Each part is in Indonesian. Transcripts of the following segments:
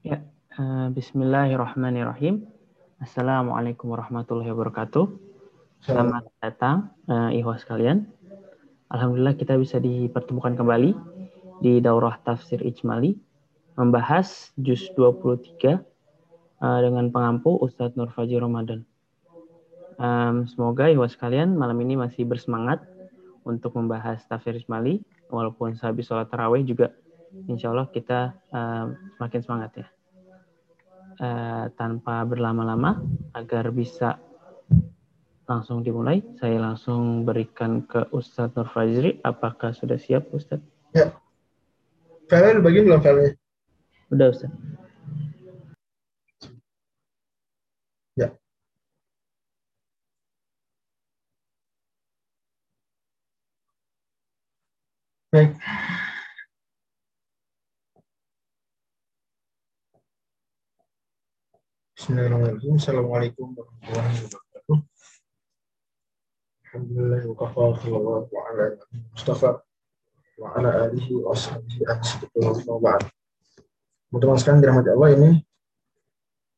Ya, uh, Bismillahirrahmanirrahim. Assalamualaikum warahmatullahi wabarakatuh. Selamat datang, uh, ikhwas sekalian. Alhamdulillah kita bisa dipertemukan kembali di Daurah Tafsir Ijmali membahas juz 23 uh, dengan pengampu Ustadz Nur Faji Ramadan. Um, semoga ikhwas sekalian malam ini masih bersemangat untuk membahas tafsir Ijmali walaupun sehabis sholat tarawih juga insya Allah kita uh, semakin semangat ya. Uh, tanpa berlama-lama agar bisa langsung dimulai, saya langsung berikan ke Ustadz Nur Fajri. Apakah sudah siap Ustadz? Ya. Filenya udah bagi belum filenya? Udah Ustadz. Ya. Baik. Bismillahirrahmanirrahim. Assalamualaikum warahmatullahi wabarakatuh. Alhamdulillah wa kafa sallallahu ala Mustafa wa ala alihi wa ashabihi wa ba'd. Sekalian dirahmati Allah ini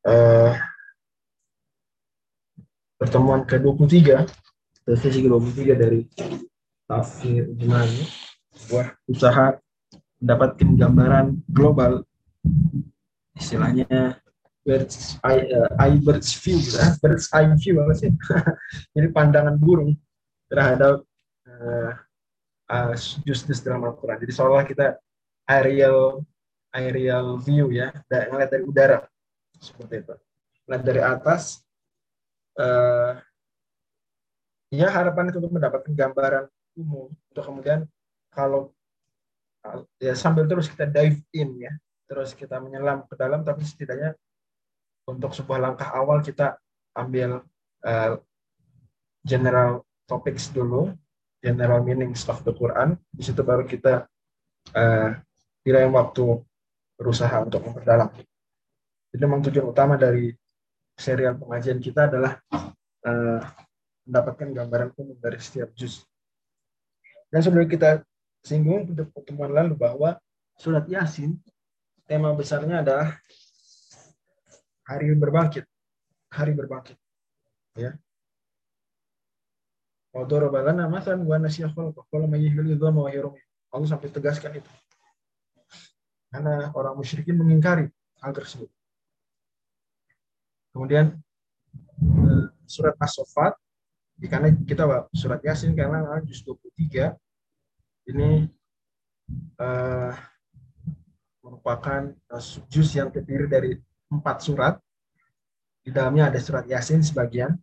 uh, pertemuan ke-23 sesi ke-23 dari tafsir Jumani sebuah usaha mendapatkan gambaran global istilahnya bird's eye, uh, eye bird's view ya. bird's eye view apa sih? Jadi pandangan burung terhadap uh, uh, justice dalam Al-Quran. Jadi seolah kita aerial aerial view ya. Dan ngeliat dari udara. Seperti itu. Ngeliat dari atas uh, ya harapan itu untuk mendapatkan gambaran umum untuk kemudian kalau ya sambil terus kita dive in ya. Terus kita menyelam ke dalam tapi setidaknya untuk sebuah langkah awal kita ambil uh, general topics dulu, general meanings of the Quran. Di situ baru kita uh, kirain waktu berusaha untuk memperdalam. Jadi memang tujuan utama dari serial pengajian kita adalah uh, mendapatkan gambaran umum dari setiap juz. Dan sebelum kita singgung untuk pertemuan lalu bahwa surat Yasin tema besarnya adalah hari berbangkit. Hari berbangkit. Ya. Wadoro balana masan wa nasiya khalqa qala may dhama wa Allah sampai tegaskan itu. Karena orang musyrikin mengingkari hal tersebut. Kemudian eh, surat as-sofat karena kita surat yasin karena juz 23 ini uh, merupakan juz yang terdiri dari empat surat. Di dalamnya ada surat Yasin sebagian.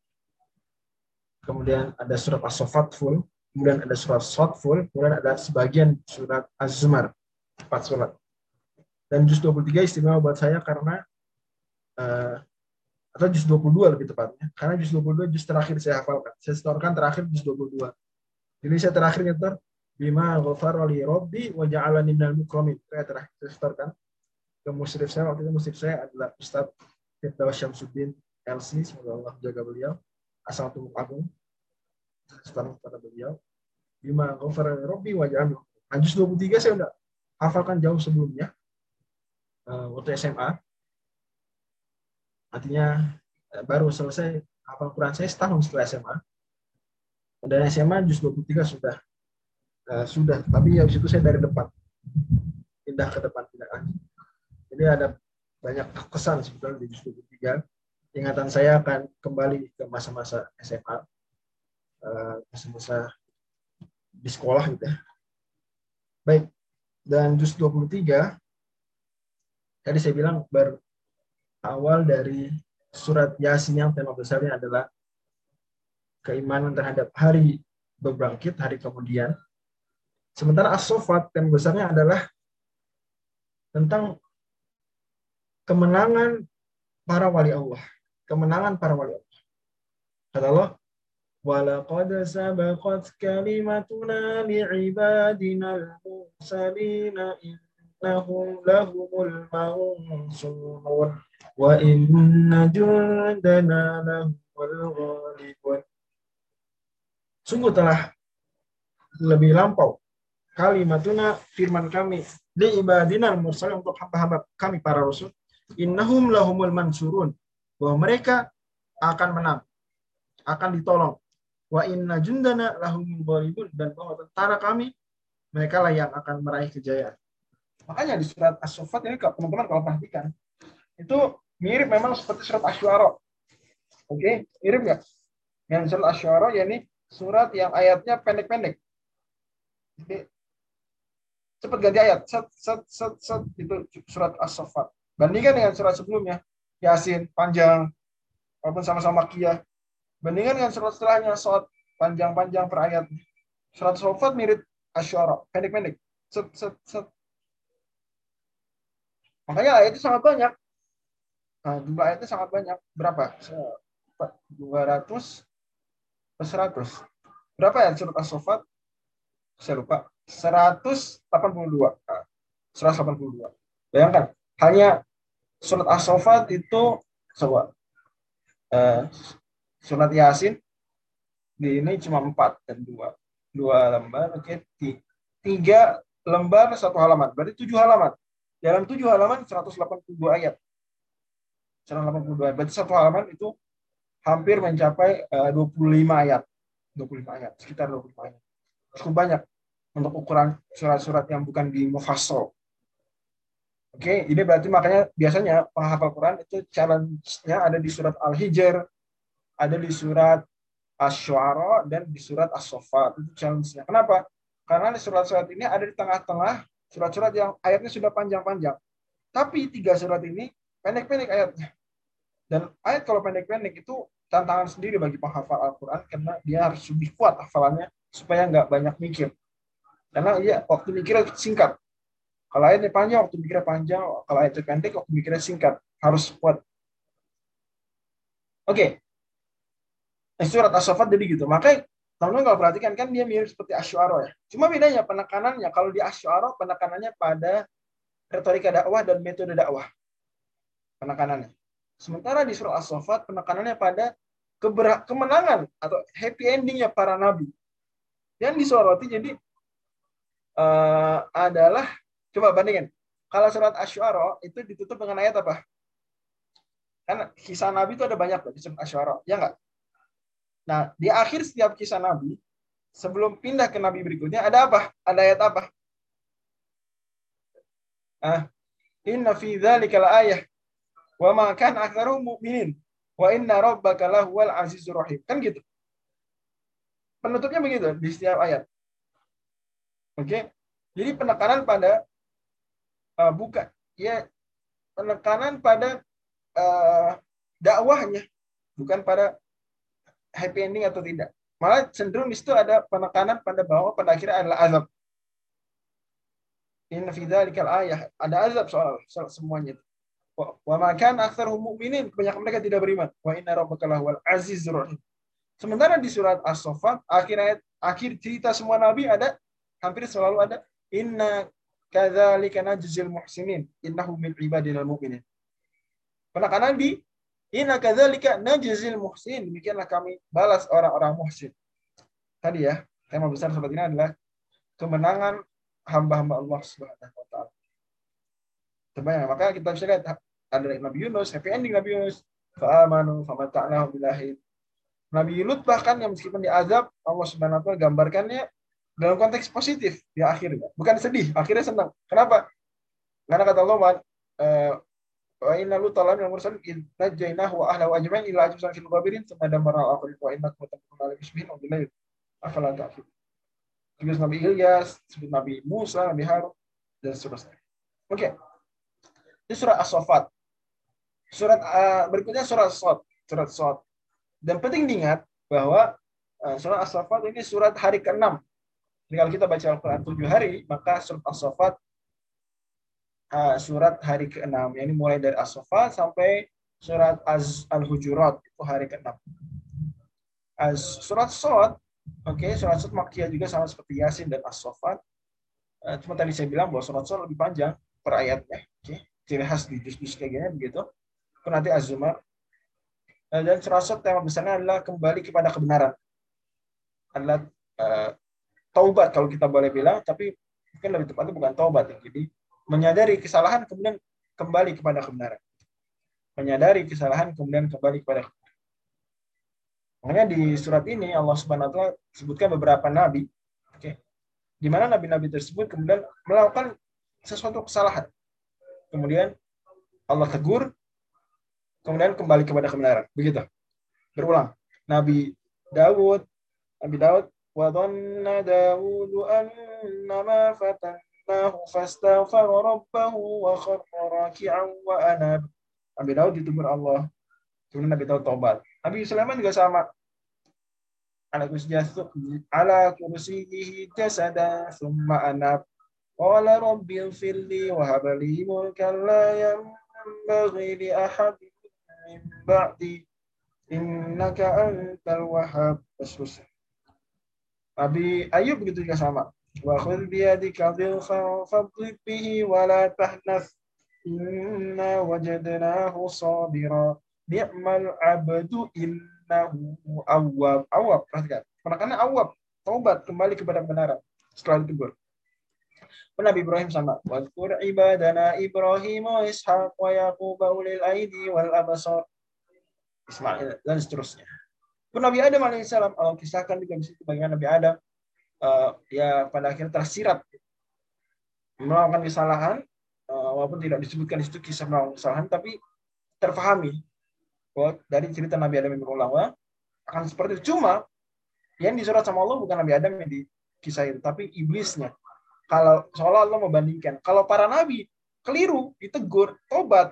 Kemudian ada surat As-Sofat full. Kemudian ada surat Sot full. Kemudian ada sebagian surat Az-Zumar. Empat surat. Dan juz 23 istimewa buat saya karena uh, atau juz 22 lebih tepatnya. Karena juz 22 juz terakhir saya hafalkan. Saya setorkan terakhir juz 22. Jadi saya terakhir nyetor bima ghafara li rabbi wa ja'alani minal mukramin. Saya terakhir saya setorkan ke musyrif saya waktu itu musyrif saya adalah Ustadz Firdaus Syamsuddin LC semoga Allah jaga beliau. Asal tumbuh agung sekarang kepada beliau. Bima ghafara rabbi wa ja'alni nah, juz 23 saya udah hafalkan jauh sebelumnya uh, waktu SMA artinya uh, baru selesai hafal Quran saya setahun setelah SMA dan SMA juz 23 sudah uh, sudah. Tapi habis itu saya dari depan pindah ke depan ini ada banyak kesan sebetulnya di Jus 23. Ingatan saya akan kembali ke masa-masa SMA, eh, masa-masa di sekolah gitu ya. Baik, dan Jus 23, tadi saya bilang berawal dari surat Yasin yang tema besarnya adalah keimanan terhadap hari berbangkit, hari kemudian. Sementara As-Sofat tema besarnya adalah tentang kemenangan para wali Allah. Kemenangan para wali Allah. Kata Allah, وَلَقَدْ سَبَقَتْ كَلِمَتُنَا لِعِبَادِنَا الْمُرْسَلِينَ إِنَّهُمْ لَهُمُ الْمَنْصُورُونَ وَإِنَّ جُندَنَا لَهُمُ الْغَالِبُونَ Sungguh telah lebih lampau kalimatuna firman kami di ibadina mursalin untuk hamba-hamba kami para rasul innahum lahumul mansurun bahwa mereka akan menang, akan ditolong. Wa inna jundana lahumul ghalibun dan bahwa tentara kami mereka lah yang akan meraih kejayaan. Makanya di surat As-Saffat ini teman-teman kalau perhatikan itu mirip memang seperti surat Asy-Syu'ara. Oke, mirip nggak? Yang surat Asy-Syu'ara yakni surat yang ayatnya pendek-pendek. Jadi cepat ganti ayat. Set, set, set, set, itu surat As-Saffat. Bandingkan dengan surat sebelumnya. Yasin, panjang. Walaupun sama-sama kia. Bandingkan dengan surat setelahnya, surat panjang-panjang per ayat. Surat As-Saffat mirip Asyara, pendek-pendek. Set, set, set. Makanya itu sangat banyak. Nah, jumlah ayatnya sangat banyak. Berapa? 200 100. Berapa ya surat As-Saffat? Saya lupa. 182. Nah, 182. Bayangkan, hanya surat As-Saffat itu coba uh, surat Yasin di ini cuma 4 dan 2. Dua lembar, oke. Okay. Tiga lembar satu halaman. Berarti tujuh halaman. Dalam tujuh halaman 182 ayat. 182 ayat. Berarti satu halaman itu hampir mencapai uh, 25 ayat. 25 ayat, sekitar 25 ayat. Cukup banyak untuk ukuran surat-surat yang bukan di mufassal. Oke, okay, ini berarti makanya biasanya penghafal Quran itu challenge-nya ada di surat Al-Hijr, ada di surat Asy-Syu'ara dan di surat As-Saffat. Itu challenge-nya. Kenapa? Karena di surat-surat ini ada di tengah-tengah surat-surat yang ayatnya sudah panjang-panjang. Tapi tiga surat ini pendek-pendek ayatnya. Dan ayat kalau pendek-pendek itu tantangan sendiri bagi penghafal Al-Quran karena dia harus lebih kuat hafalannya supaya nggak banyak mikir. Karena iya waktu mikirnya singkat. Kalau ayatnya panjang, waktu mikirnya panjang. Kalau ayatnya pendek, waktu mikirnya singkat. Harus kuat. Oke. Okay. Surat As-Safat jadi gitu. Makanya teman-teman kalau perhatikan kan dia mirip seperti Asy'ara ya. Cuma bedanya penekanannya kalau di Asy'ara penekanannya pada retorika dakwah dan metode dakwah. Penekanannya. Sementara di surah As-Saffat penekanannya pada kemenangan atau happy endingnya para nabi. Yang disoroti jadi uh, adalah coba bandingin. Kalau surat Asy-Syu'ara itu ditutup dengan ayat apa? Kan kisah Nabi itu ada banyak di surat Asy-Syu'ara, ya enggak? Nah, di akhir setiap kisah Nabi, sebelum pindah ke Nabi berikutnya, ada apa? Ada ayat apa? Ah, Inna fi dzalika ayah wa ma kana mu'minin wa inna rabbaka lahuwal azizur rahim. Kan gitu. Penutupnya begitu di setiap ayat. Oke. Okay? Jadi penekanan pada uh, bukan ya penekanan pada uh, dakwahnya bukan pada happy ending atau tidak. Malah cenderung di situ ada penekanan pada bahwa pada akhirnya adalah azab. In fi ayah. Ada azab soal, soal semuanya itu. Wa makan aktsaruhum mu'minin. Kebanyakan mereka tidak beriman. Wa inna rabbaka lahwal azizur rahim. Sementara di surat As-Saffat akhir ayat akhir cerita semua nabi ada hampir selalu ada inna kadzalika najzil muhsinin innahu min ibadina mu'minin. Penekanan di inna kadzalika najzil muhsinin. Demikianlah kami balas orang-orang muhsin. Tadi ya, tema besar sobat ini adalah kemenangan hamba-hamba Allah Subhanahu wa taala. Sebanyak maka kita bisa lihat ada Nabi Yunus, happy ending Nabi Yunus. Fa'amanu famata'nahu bilahi. Nabi Lut bahkan yang meskipun diazab, Allah Subhanahu wa taala gambarkannya dalam konteks positif di akhirnya. Bukan sedih, akhirnya senang. Kenapa? Karena kata Allah, eh, wa inna lut talam yang mursalin najjaynahu wa ahlahu ajma'in illa ajuzan fil ghabirin thumma dammarna al-akhirin wa innakum takununa ala musbihin wa billahi afala ta'qil. Juga Nabi Ilyas, Nabi Musa, Nabi Harun dan seterusnya. Oke. Ini surah As-Saffat. Surat uh, berikutnya surat Sot, surat Sot. Dan penting diingat bahwa uh, surat As-Saffat ini surat hari ke-6. Jadi kalau kita baca Al-Quran 7 hari, maka surat As-Saffat uh, surat hari ke-6. Ini mulai dari As-Saffat sampai surat Az Al-Hujurat itu hari ke-6. Uh, surat Sot, oke, okay, surat Sot Makkiyah juga sama seperti Yasin dan As-Saffat. Uh, cuma tadi saya bilang bahwa surat Sot lebih panjang per ayatnya. Oke, okay. ciri khas di juz-juz kayak gini begitu nanti azuma eh, dan serasa tema besarnya adalah kembali kepada kebenaran adalah uh, taubat kalau kita boleh bilang tapi mungkin lebih tepatnya bukan taubat ya. jadi menyadari kesalahan kemudian kembali kepada kebenaran menyadari kesalahan kemudian kembali kepada Makanya di surat ini Allah Subhanahu wa taala sebutkan beberapa nabi oke di mana nabi-nabi tersebut kemudian melakukan sesuatu kesalahan. Kemudian Allah tegur kemudian kembali kepada kebenaran. Begitu. Berulang. Nabi Dawud, Nabi Dawud Dawud annama fatannahu fastaghfara rabbahu wa kharra raki'an wa anab. Nabi Daud ditegur Allah. Kemudian Nabi Daud tobat. Nabi Sulaiman juga sama. Ala ala kursiyihi jasada summa anab. Qala rabbi ighfirli wa hab li mulkan la yanbaghi li ahadin min ba'di innaka antal wahhab. Terus Nabi Ayub begitu juga sama. Wa khudh bi yadika dhilfan bihi wa la tahnas inna wajadnahu sabira ni'mal abdu innahu awwab. Awwab, perhatikan. Karena awwab, taubat kembali kepada kebenaran setelah ditegur. Nabi Ibrahim sama. Wadkur ibadana Ibrahim wa Ishaq wa Yaqub ulil aidi wal abasar. Ismail dan seterusnya. Pun Nabi Adam alaihissalam Allah kisahkan juga di situ bagaimana Nabi Adam uh, ya pada akhirnya tersirat melakukan kesalahan uh, walaupun tidak disebutkan di situ kisah melakukan kesalahan tapi terfahami bahwa dari cerita Nabi Adam yang berulang akan seperti itu. Cuma yang disurat sama Allah bukan Nabi Adam yang dikisah itu, tapi iblisnya. Kalau seolah Allah membandingkan, kalau para nabi keliru, ditegur, tobat,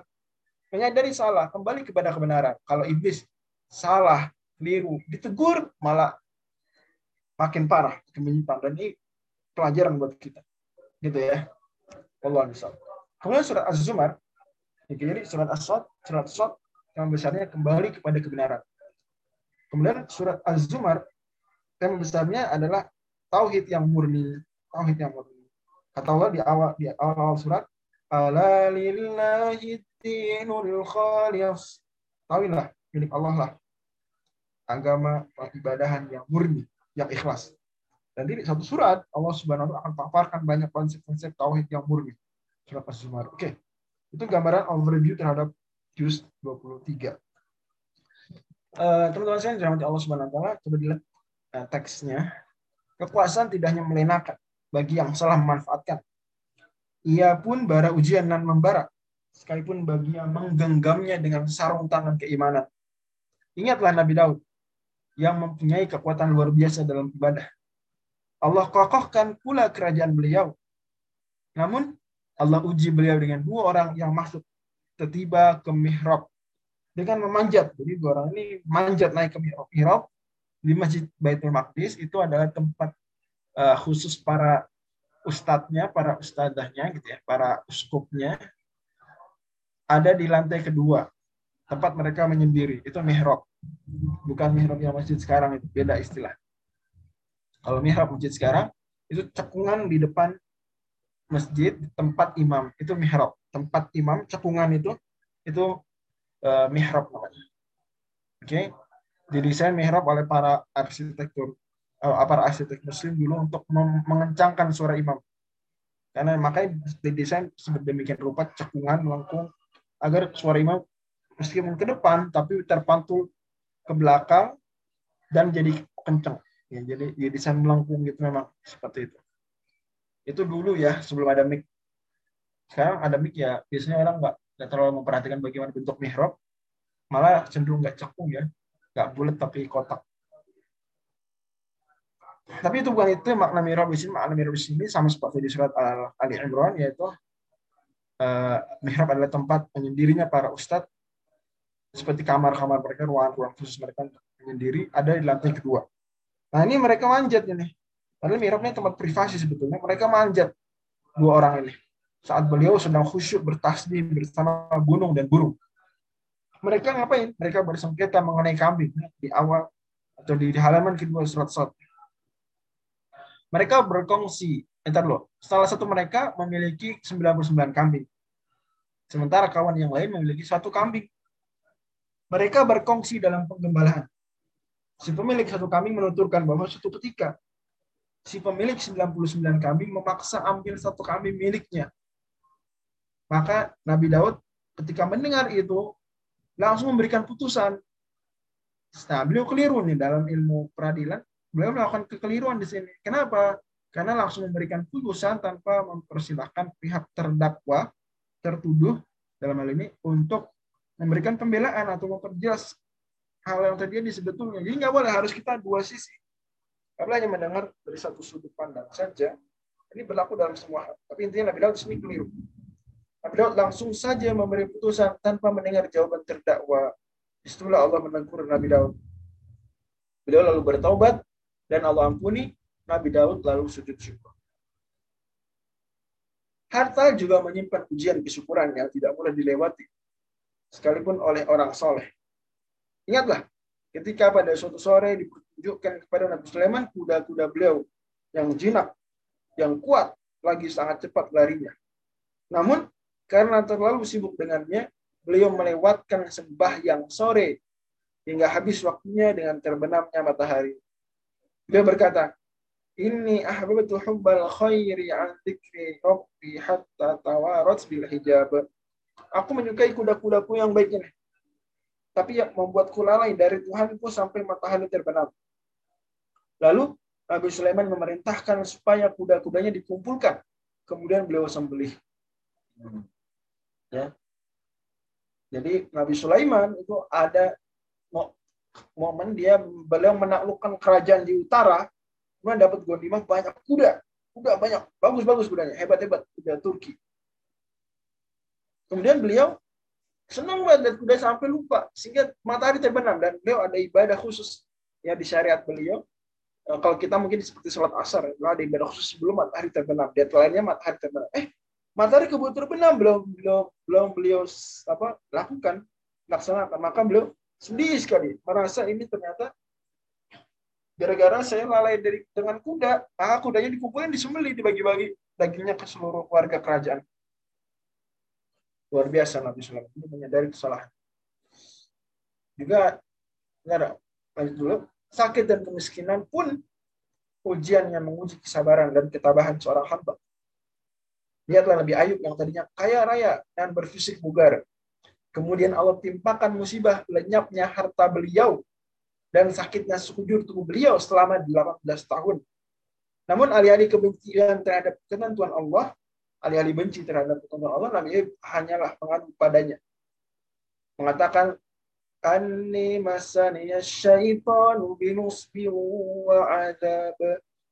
menyadari salah, kembali kepada kebenaran. Kalau iblis salah, keliru, ditegur, malah makin parah, menyimpang. Dan ini pelajaran buat kita. Gitu ya. Allah Kemudian surat Az-Zumar, jadi surat As-Sod, surat As-Sod tema besarnya kembali kepada kebenaran. Kemudian surat Az-Zumar tema besarnya adalah tauhid yang murni, tauhid yang murni. Kata Allah di awal di awal surat, "Ala lillahi dinul khalis." Tahuilah milik Allah lah agama ibadahan yang murni, yang ikhlas. Dan di satu surat Allah Subhanahu wa taala akan paparkan banyak konsep-konsep tauhid yang murni. Surat Az-Zumar. Oke. Itu gambaran overview terhadap juz 23. Uh, teman-teman saya dirahmati Allah Subhanahu wa taala, coba dilihat uh, teksnya. Kekuasaan tidak hanya melenakan bagi yang salah memanfaatkan. Ia pun bara ujian dan membara, sekalipun bagi yang menggenggamnya dengan sarung tangan keimanan. Ingatlah Nabi Daud yang mempunyai kekuatan luar biasa dalam ibadah. Allah kokohkan pula kerajaan beliau. Namun Allah uji beliau dengan dua orang yang masuk tiba ke mihrab dengan memanjat. Jadi dua orang ini manjat naik ke mihrab di Masjid Baitul Maqdis itu adalah tempat uh, khusus para ustadznya, para ustadahnya gitu ya, para uskupnya ada di lantai kedua tempat mereka menyendiri itu mihrab bukan mihrab yang masjid sekarang itu beda istilah kalau mihrab masjid sekarang itu cekungan di depan masjid tempat imam itu mihrab tempat imam cekungan itu itu uh, mihrab. Oke, okay? didesain mihrab oleh para arsitektur uh, para arsitek muslim dulu untuk mengencangkan suara imam. Karena makanya didesain sedemikian rupa cekungan melengkung agar suara imam meskipun ke depan tapi terpantul ke belakang dan jadi kencang. Ya, jadi desain melengkung gitu memang seperti itu. Itu dulu ya sebelum ada mic sekarang ada mic ya biasanya orang nggak nggak terlalu memperhatikan bagaimana bentuk mihrab malah cenderung nggak cekung ya nggak bulat tapi kotak tapi itu bukan itu makna mihrab di sini makna mihrab di sini sama seperti di surat Al Ali Imran yaitu uh, mihrab adalah tempat penyendirinya para ustadz seperti kamar-kamar mereka ruangan-ruangan khusus mereka menyendiri ada di lantai kedua nah ini mereka manjat ini padahal mihrabnya tempat privasi sebetulnya mereka manjat dua orang ini saat beliau sedang khusyuk bertasbih bersama gunung dan burung. Mereka ngapain? Mereka bersengketa mengenai kambing di awal atau di halaman kedua surat surat. Mereka berkongsi, entar loh, salah satu mereka memiliki 99 kambing. Sementara kawan yang lain memiliki satu kambing. Mereka berkongsi dalam penggembalahan. Si pemilik satu kambing menuturkan bahwa suatu ketika si pemilik 99 kambing memaksa ambil satu kambing miliknya maka Nabi Daud ketika mendengar itu, langsung memberikan putusan. Nah, beliau keliru nih dalam ilmu peradilan. Beliau melakukan kekeliruan di sini. Kenapa? Karena langsung memberikan putusan tanpa mempersilahkan pihak terdakwa, tertuduh dalam hal ini untuk memberikan pembelaan atau memperjelas hal yang terjadi sebetulnya. Jadi nggak boleh harus kita dua sisi. Karena hanya mendengar dari satu sudut pandang saja. Ini berlaku dalam semua hal. Tapi intinya Nabi Daud sini keliru. Nabi Daud langsung saja memberi putusan tanpa mendengar jawaban terdakwa. Di situlah Allah menegur Nabi Daud. Beliau lalu bertaubat dan Allah ampuni. Nabi Daud lalu sujud syukur. Harta juga menyimpan ujian kesyukuran yang tidak boleh dilewati, sekalipun oleh orang soleh. Ingatlah, ketika pada suatu sore ditunjukkan kepada Nabi Sulaiman kuda-kuda beliau yang jinak, yang kuat, lagi sangat cepat larinya. Namun, karena terlalu sibuk dengannya, beliau melewatkan sembahyang sore hingga habis waktunya dengan terbenamnya matahari. Beliau berkata, Inni ahbabtu hubbal khairi an dzikri rabbi hatta tawarat bil hijab. Aku menyukai kuda-kudaku yang baik ini. Tapi yang membuatku lalai dari Tuhanku sampai matahari terbenam. Lalu Nabi Sulaiman memerintahkan supaya kuda-kudanya dikumpulkan. Kemudian beliau sembelih. Ya. Jadi Nabi Sulaiman itu ada momen dia beliau menaklukkan kerajaan di utara Kemudian dapat gondimah banyak kuda. Kuda banyak. Bagus-bagus kudanya. Hebat-hebat. Kuda Turki. Kemudian beliau senang banget lihat kuda sampai lupa. Sehingga matahari terbenam. Dan beliau ada ibadah khusus ya di syariat beliau. Eh, kalau kita mungkin seperti sholat asar. Ada ibadah khusus sebelum matahari terbenam. Deadline-nya matahari terbenam. Eh, matahari keburu terbenam. Belum, belum, belum beliau apa lakukan. Laksanakan. Maka beliau sedih sekali. Merasa ini ternyata gara-gara saya lalai dari dengan kuda, ah kudanya dikumpulin disembeli dibagi-bagi dagingnya ke seluruh warga kerajaan. Luar biasa Nabi Sulaiman ini menyadari kesalahan. Juga ya, lanjut dulu, sakit dan kemiskinan pun ujian yang menguji kesabaran dan ketabahan seorang hamba. Lihatlah Nabi Ayub yang tadinya kaya raya dan berfisik bugar. Kemudian Allah timpakan musibah lenyapnya harta beliau dan sakitnya sekujur tubuh beliau selama 18 tahun. Namun alih-alih kebencian terhadap ketentuan Allah, alih-alih benci terhadap ketentuan Allah, Nabi hanyalah mengadu padanya. Mengatakan, Anni masaniya syaitanu binusbi wa adab.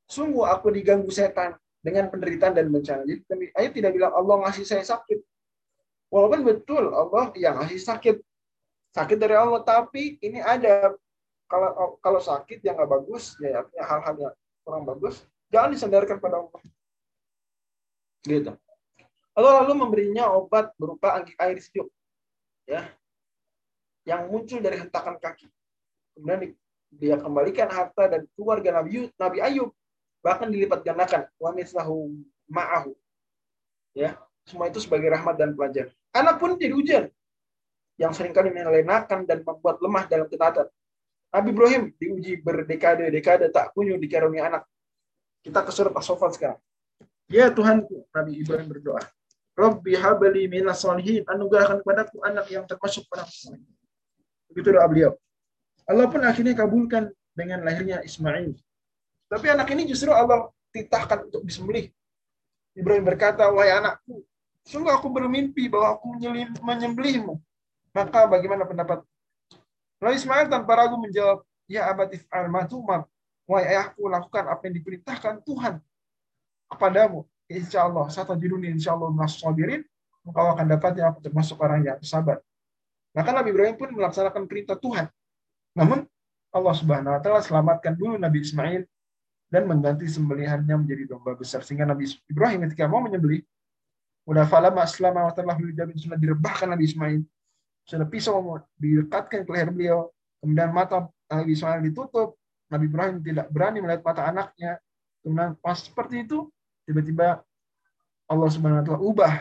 Sungguh aku diganggu setan dengan penderitaan dan bencana. Jadi ayat tidak bilang Allah ngasih saya sakit. Walaupun betul Allah yang ngasih sakit. Sakit dari Allah, tapi ini ada kalau kalau sakit yang nggak bagus ya hal-hal yang kurang bagus jangan disandarkan pada Allah gitu. Allah lalu memberinya obat berupa air sejuk ya yang muncul dari hentakan kaki. Kemudian dia kembalikan harta dan keluarga Nabi Nabi Ayub bahkan dilipat gandakan. Wa mislahu ma'ahu. Ya semua itu sebagai rahmat dan pelajaran. Anak pun jadi ujian yang sering kali melenakan dan membuat lemah dalam ketaatan. Nabi Ibrahim diuji berdekade-dekade tak kunjung dikaruniai anak. Kita ke surat As-Sofat sekarang. Ya Tuhanku, Nabi Ibrahim berdoa. Rabbi habli minas salihin, anugerahkan kepadaku anak yang termasuk orang soleh. Begitu doa beliau. Allah pun akhirnya kabulkan dengan lahirnya Ismail. Tapi anak ini justru Allah titahkan untuk disembelih. Ibrahim berkata, wahai anakku, sungguh aku bermimpi bahwa aku menyembelihmu. Maka bagaimana pendapat Lalu Ismail tanpa ragu menjawab, Ya abatif al-matumar. Wahai ayahku, lakukan apa yang diperintahkan Tuhan kepadamu. Insya Allah, satu ini insya Allah sabirin, engkau akan dapatnya aku termasuk orang yang sabar. Maka Nabi Ibrahim pun melaksanakan perintah Tuhan. Namun Allah Subhanahu wa taala selamatkan dulu Nabi Ismail dan mengganti sembelihannya menjadi domba besar sehingga Nabi Ibrahim ketika mau menyembelih udah falama aslama wa ta'ala sudah direbahkan Nabi Ismail sudah pisau didekatkan ke leher beliau, kemudian mata Nabi Ismail ditutup, Nabi Ibrahim tidak berani melihat mata anaknya. Kemudian pas seperti itu, tiba-tiba Allah Subhanahu wa taala ubah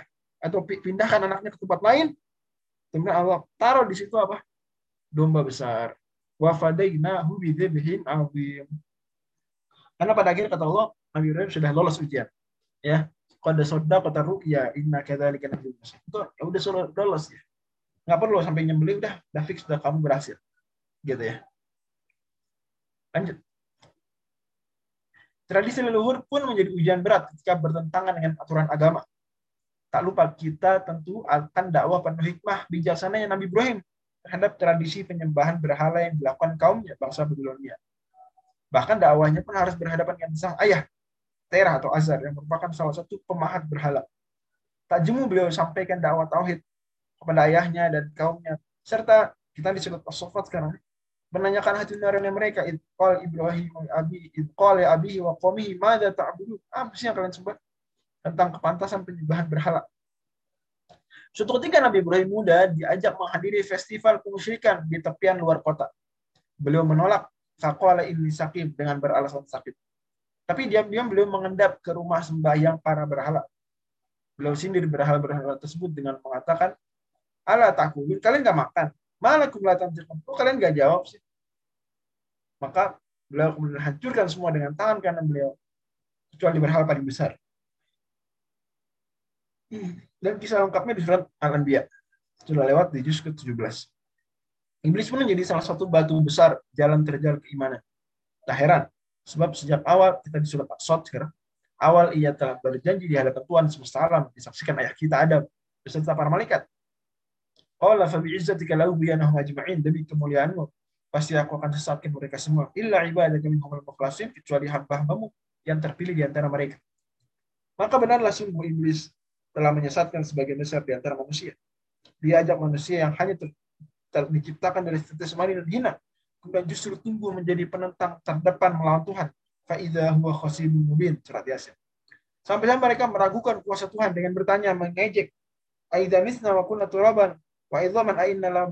atau pindahkan anaknya ke tempat lain. Kemudian Allah taruh di situ apa? Domba besar. Wa fadainahu bidzibhin azim. Karena pada akhir kata Allah, Nabi Ibrahim sudah lolos ujian. Ya. Qad saddaqa ruqya inna kadzalika nabiyyu Itu ya udah lolos ya nggak perlu sampai nyembelih udah udah fix udah kamu berhasil gitu ya lanjut tradisi leluhur pun menjadi ujian berat ketika bertentangan dengan aturan agama tak lupa kita tentu akan dakwah penuh hikmah bijaksananya Nabi Ibrahim terhadap tradisi penyembahan berhala yang dilakukan kaumnya bangsa Babilonia. Bahkan dakwahnya pun harus berhadapan dengan sang ayah, Terah atau Azar, yang merupakan salah satu pemahat berhala. Tak jemu beliau sampaikan dakwah tauhid kepada ayahnya dan kaumnya, serta kita disebut as-sofat sekarang, menanyakan hati nurani mereka, idqal Ibrahim abi idqal ya abihi wa qawmihi madza ta'budun? Apa sih yang kalian sembah? Tentang kepantasan penyembahan berhala. Suatu ketika Nabi Ibrahim muda diajak menghadiri festival kemusyrikan di tepian luar kota. Beliau menolak faqala ini sakit dengan beralasan sakit. Tapi diam-diam beliau mengendap ke rumah sembahyang para berhala. Beliau sindir berhala-berhala tersebut dengan mengatakan, Allah takulun, kalian gak makan. Malah kumlatan Oh, kalian gak jawab sih. Maka beliau kemudian hancurkan semua dengan tangan kanan beliau. Kecuali berhala paling besar. Dan kisah lengkapnya di surat Al-Anbiya. Sudah lewat di juz ke-17. Iblis pun menjadi salah satu batu besar jalan terjal keimanan. Tak heran, sebab sejak awal kita di surat As-Sod sekarang, awal ia telah berjanji di hadapan Tuhan semesta alam disaksikan ayah kita Adam beserta para malaikat. Qala fa bi'izzatika la ubiyanahum ajma'in demi kemuliaanmu pasti aku akan sesatkan mereka semua illa ibadaka minhum al-mukhlasin kecuali hamba-hambamu yang terpilih di antara mereka. Maka benarlah sungguh iblis telah menyesatkan sebagian besar di antara manusia. Diajak manusia yang hanya ter, ter, diciptakan dari tetes mani dan hina, kemudian justru tumbuh menjadi penentang terdepan melawan Tuhan. Faidah huwa khasibun mubin, surat Yasin. Sampai-sampai mereka meragukan kuasa Tuhan dengan bertanya, mengejek, Aidanisna wa kunna turaban, wa idhaman ainna la.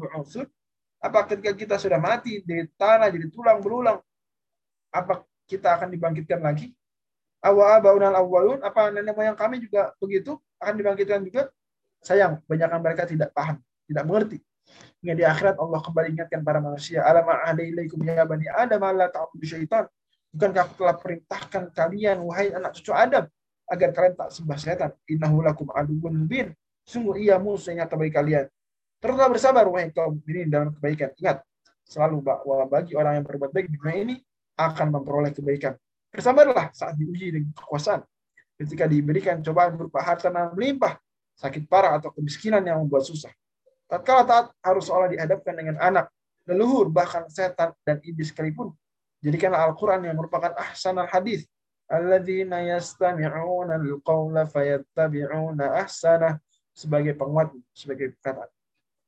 Apa ketika kita sudah mati di tanah jadi tulang berulang, apa kita akan dibangkitkan lagi? Awa baunal awalun, apa nenek moyang kami juga begitu? akan dibangkitkan juga. Sayang, banyakkan mereka tidak paham, tidak mengerti. Hingga di akhirat Allah kembali ingatkan para manusia, alam ada ilaikum ya bani Adam la ta'budu syaitan. Bukankah aku telah perintahkan kalian wahai anak cucu Adam agar kalian tak sembah setan. Innahu lakum aduwwun mubin. Sungguh ia musuh yang nyata bagi kalian. Teruslah bersabar wahai kaum ini dalam kebaikan. Ingat, selalu bahwa bagi orang yang berbuat baik di dunia ini akan memperoleh kebaikan. Bersabarlah saat diuji dengan kekuasaan ketika diberikan cobaan berupa harta yang melimpah, sakit parah atau kemiskinan yang membuat susah. Tatkala taat harus seolah dihadapkan dengan anak, leluhur, bahkan setan dan iblis sekalipun. Jadikanlah Al-Quran yang merupakan ahsan al-hadis. Alladzina yastami'una al-qawla fayattabi'una ahsanah sebagai penguat, sebagai kata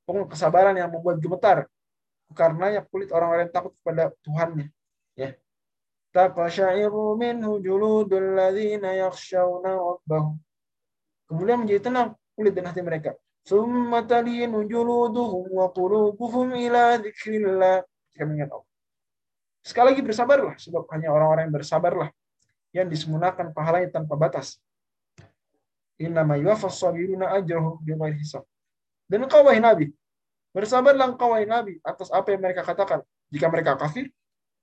penuh kesabaran yang membuat gemetar. Karena yang kulit orang-orang yang takut kepada Tuhannya. Ya. Taqashairu minhu juludul ladzina yakhshawna rabbahum. Kemudian menjadi tenang kulit dan hati mereka. Summa talinu juluduhum wa qulubuhum ila dzikrillah. kemudian. Sekali lagi bersabarlah, sebab hanya orang-orang yang bersabarlah yang disunahkan pahalanya tanpa batas. Innama yuwaffas sabiruna ajrahum bighairi hisab dan engkau wahai nabi bersabarlah engkau wahai nabi atas apa yang mereka katakan jika mereka kafir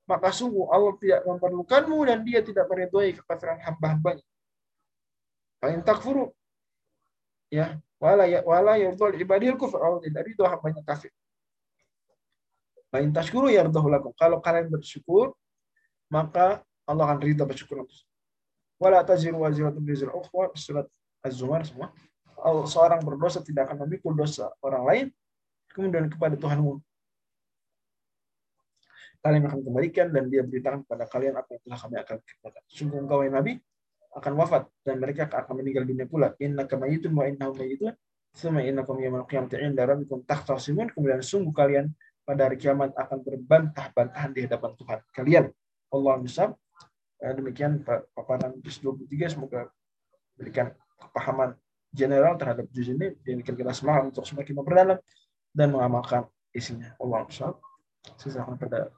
maka sungguh Allah tidak memerlukanmu dan dia tidak meridhoi kekafiran hamba-hambanya. Paling takfuru ya wala ya wala yardul ibadil kufur Allah tidak ridho hambanya kafir. Paling tashkuru yardahu lakum. Kalau kalian bersyukur maka Allah akan ridho bersyukur wala taziru waziratun bizra ukhra surat Az-Zumar semua. Seorang berdosa tidak akan memikul dosa orang lain kemudian kepada Tuhanmu kalian akan kembalikan dan dia beritakan kepada kalian apa yang telah kami akan kerjakan. Sungguh engkau yang Nabi akan wafat dan mereka akan meninggal dunia pula. Inna kamayitun wa innahum mayitun. Suma innakum yaumil qiyamati inda rabbikum tahtasimun. Kemudian sungguh kalian pada hari kiamat akan berbantah-bantahan di hadapan Tuhan kalian. Allah misal. Demikian paparan juz 23 semoga berikan kepahaman general terhadap juz ini dan kita semangat untuk semakin memperdalam dan mengamalkan isinya. Allah. Silakan pada